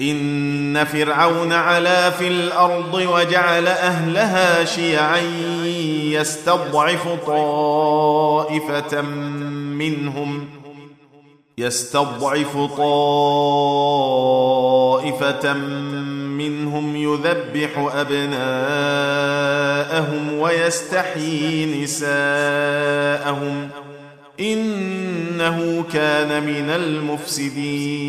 إن فرعون علا في الأرض وجعل أهلها شيعا يستضعف طائفة منهم يستضعف طائفة منهم يذبح أبناءهم ويستحيي نساءهم إنه كان من المفسدين.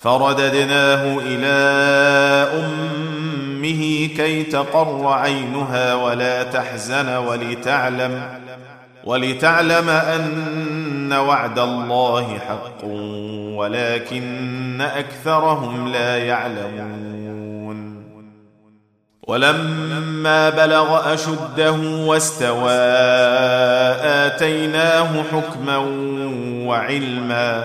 فرددناه إلى أمه كي تقر عينها ولا تحزن ولتعلم ولتعلم أن وعد الله حق ولكن أكثرهم لا يعلمون. ولما بلغ أشده واستوى آتيناه حكما وعلما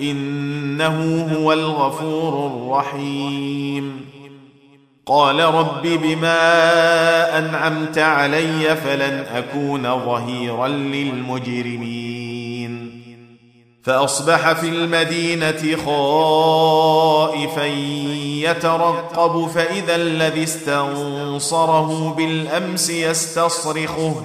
إنه هو الغفور الرحيم. قال رب بما أنعمت علي فلن أكون ظهيرا للمجرمين. فأصبح في المدينة خائفا يترقب فإذا الذي استنصره بالأمس يستصرخه.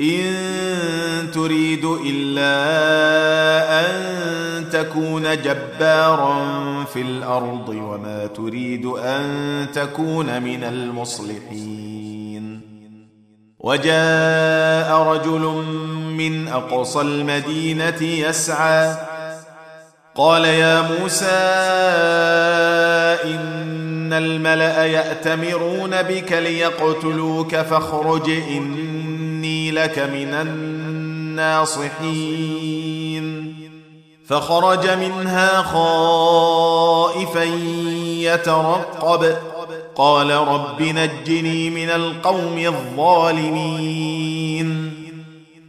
إن تريد إلا أن تكون جبارا في الأرض وما تريد أن تكون من المصلحين. وجاء رجل من أقصى المدينة يسعى قال يا موسى إن الملأ يأتمرون بك ليقتلوك فاخرج اني لك من الناصحين. فخرج منها خائفا يترقب. قال رب نجني من القوم الظالمين.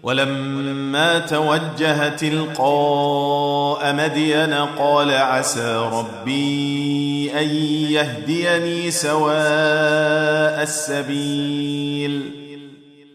ولما توجه تلقاء مدين قال عسى ربي أن يهديني سواء السبيل.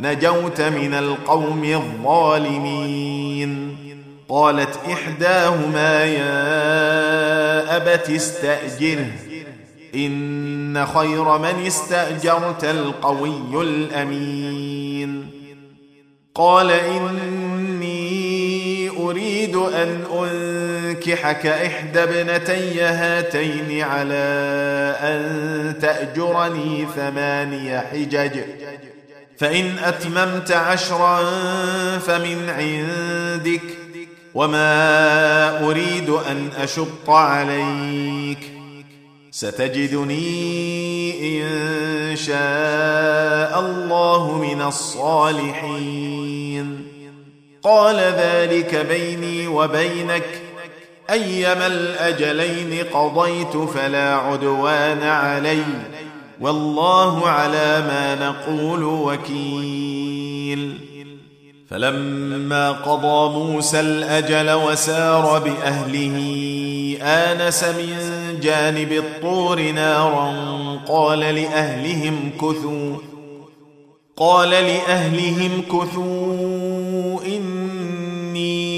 نجوت من القوم الظالمين. قالت إحداهما يا أبت استأجره. إن خير من استأجرت القوي الأمين. قال إني أريد أن أنكحك إحدى ابنتي هاتين على أن تأجرني ثماني حجج. فإن أتممت عشرا فمن عندك وما أريد أن أشق عليك ستجدني إن شاء الله من الصالحين. قال ذلك بيني وبينك. أيما الأجلين قضيت فلا عدوان علي. والله على ما نقول وكيل. فلما قضى موسى الأجل وسار بأهله آنس من جانب الطور نارا قال لأهلهم كثوا قال لأهلهم كثوا إني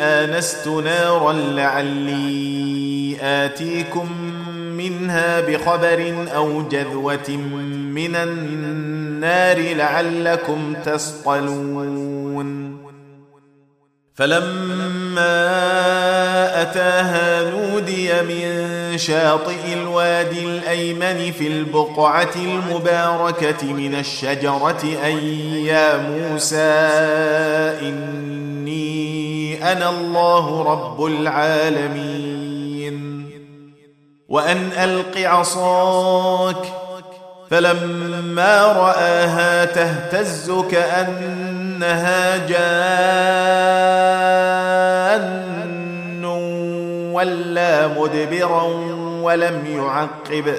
آنست نارا لعلي آتيكم منها بخبر أو جذوة من النار لعلكم تصطلون. فلما أتاها نودي من شاطئ الوادي الأيمن في البقعة المباركة من الشجرة ان يا موسى إني أنا الله رب العالمين. وأن ألق عصاك فلما رآها تهتز كأنها جان ولا مدبرا ولم يعقب.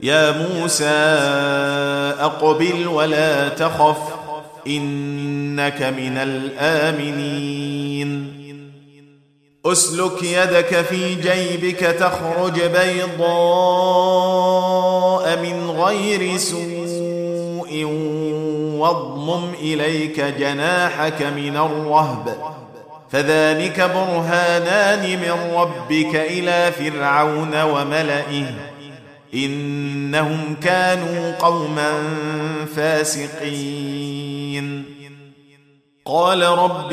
يا موسى أقبل ولا تخف إنك من الآمنين. أسلك يدك في جيبك تخرج بيضاء من غير سوء واضمم إليك جناحك من الرهب. فذلك برهانان من ربك إلى فرعون وملئه. إنهم كانوا قوما فاسقين. قال رب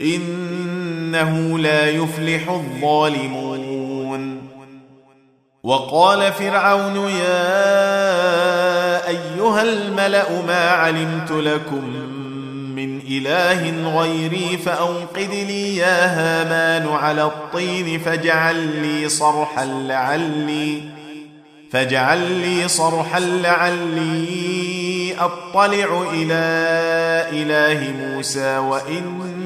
إنه لا يفلح الظالمون. وقال فرعون يا أيها الملأ ما علمت لكم من إله غيري فاوقد لي يا هامان على الطين فاجعل لي صرحا لعلي فاجعل لي صرحا لعلي أطلع إلى إله موسى واني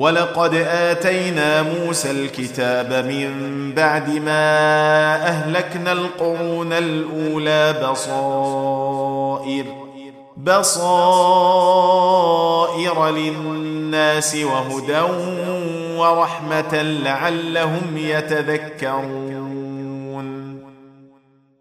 ولقد آتينا موسى الكتاب من بعد ما أهلكنا القرون الأولى بصائر بصائر للناس وهدى ورحمة لعلهم يتذكرون.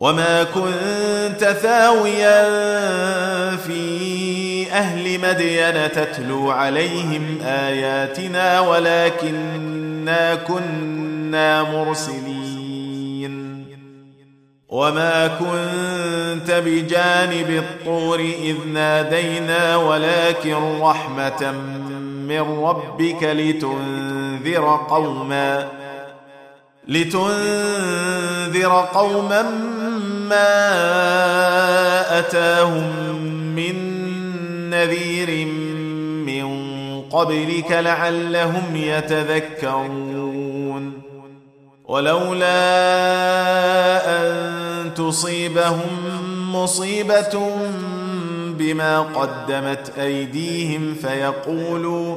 وما كنت ثاويا في أهل مدين تتلو عليهم آياتنا ولكنا كنا مرسلين. وما كنت بجانب الطور إذ نادينا ولكن رحمة من ربك لتنذر قوما لتنذر قوما ما أتاهم من نذير من قبلك لعلهم يتذكرون. ولولا أن تصيبهم مصيبة بما قدمت أيديهم فيقولوا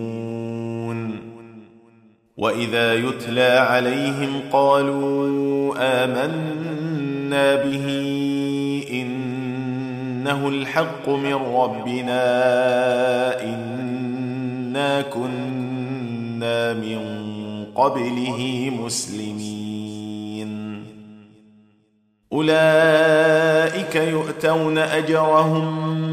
واذا يتلى عليهم قالوا امنا به انه الحق من ربنا انا كنا من قبله مسلمين اولئك يؤتون اجرهم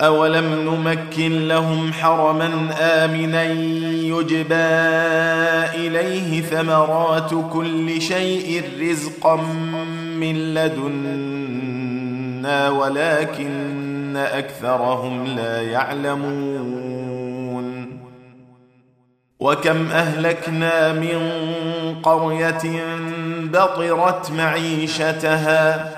اولم نمكن لهم حرما امنا يجبى اليه ثمرات كل شيء رزقا من لدنا ولكن اكثرهم لا يعلمون وكم اهلكنا من قريه بطرت معيشتها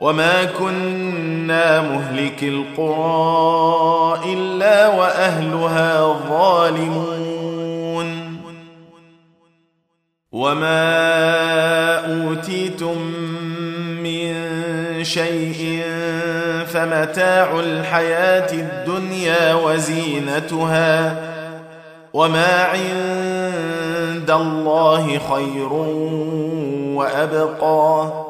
وما كنا مهلك القرى الا واهلها ظالمون. وما اوتيتم من شيء فمتاع الحياة الدنيا وزينتها. وما عند الله خير وابقى.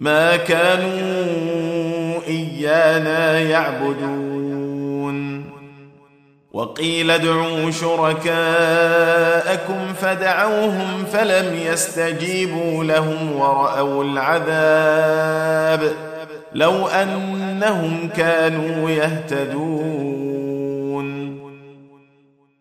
ما كانوا إيانا يعبدون. وقيل ادعوا شركاءكم فدعوهم فلم يستجيبوا لهم ورأوا العذاب. لو أنهم كانوا يهتدون.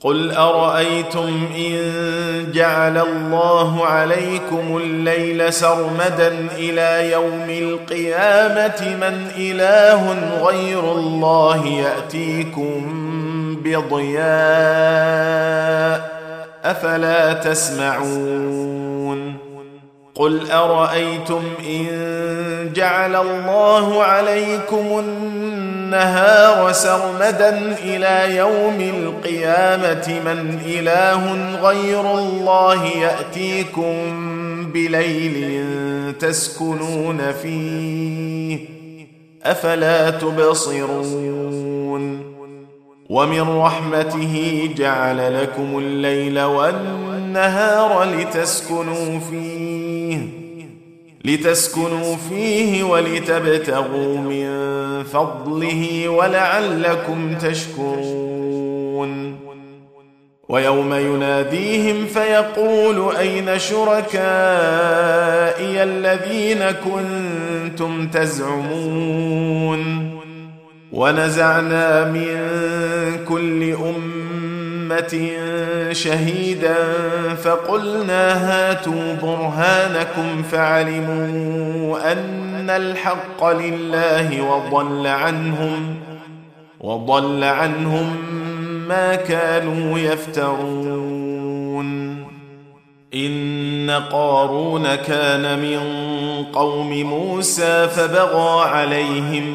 قل ارايتم ان جعل الله عليكم الليل سرمدا إلى يوم القيامه من اله غير الله ياتيكم بضياء افلا تسمعون قل ارايتم ان جعل الله عليكم النهار سرمدا إلى يوم القيامة من إله غير الله يأتيكم بليل تسكنون فيه أفلا تبصرون ومن رحمته جعل لكم الليل والنهار لتسكنوا فيه لتسكنوا فيه ولتبتغوا من فضله ولعلكم تشكرون. ويوم يناديهم فيقول أين شركائي الذين كنتم تزعمون؟ ونزعنا من كل أمة شهيدا فقلنا هاتوا برهانكم فعلموا أن الحق لله وضل عنهم وضل عنهم ما كانوا يفترون. إن قارون كان من قوم موسى فبغى عليهم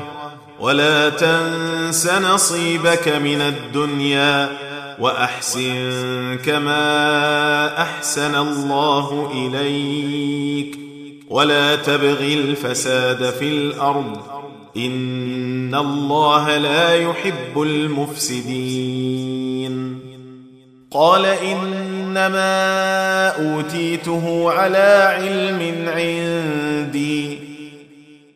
ولا تنس نصيبك من الدنيا وأحسن كما أحسن الله إليك ولا تبغ الفساد في الأرض إن الله لا يحب المفسدين. قال إنما أوتيته على علم عندي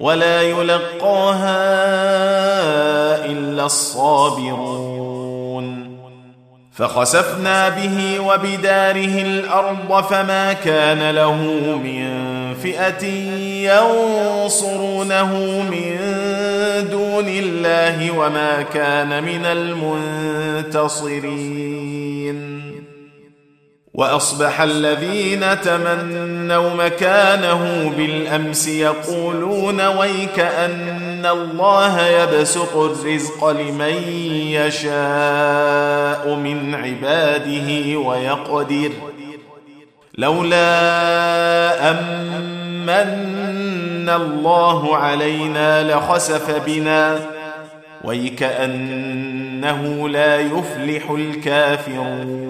ولا يلقاها إلا الصابرون. فخسفنا به وبداره الأرض فما كان له من فئة ينصرونه من دون الله وما كان من المنتصرين. وأصبح الذين تمنوا مكانه بالأمس يقولون ويك أن الله يبسط الرزق لمن يشاء من عباده ويقدر. لولا أمن الله علينا لخسف بنا. ويكانه لا يفلح الكافرون.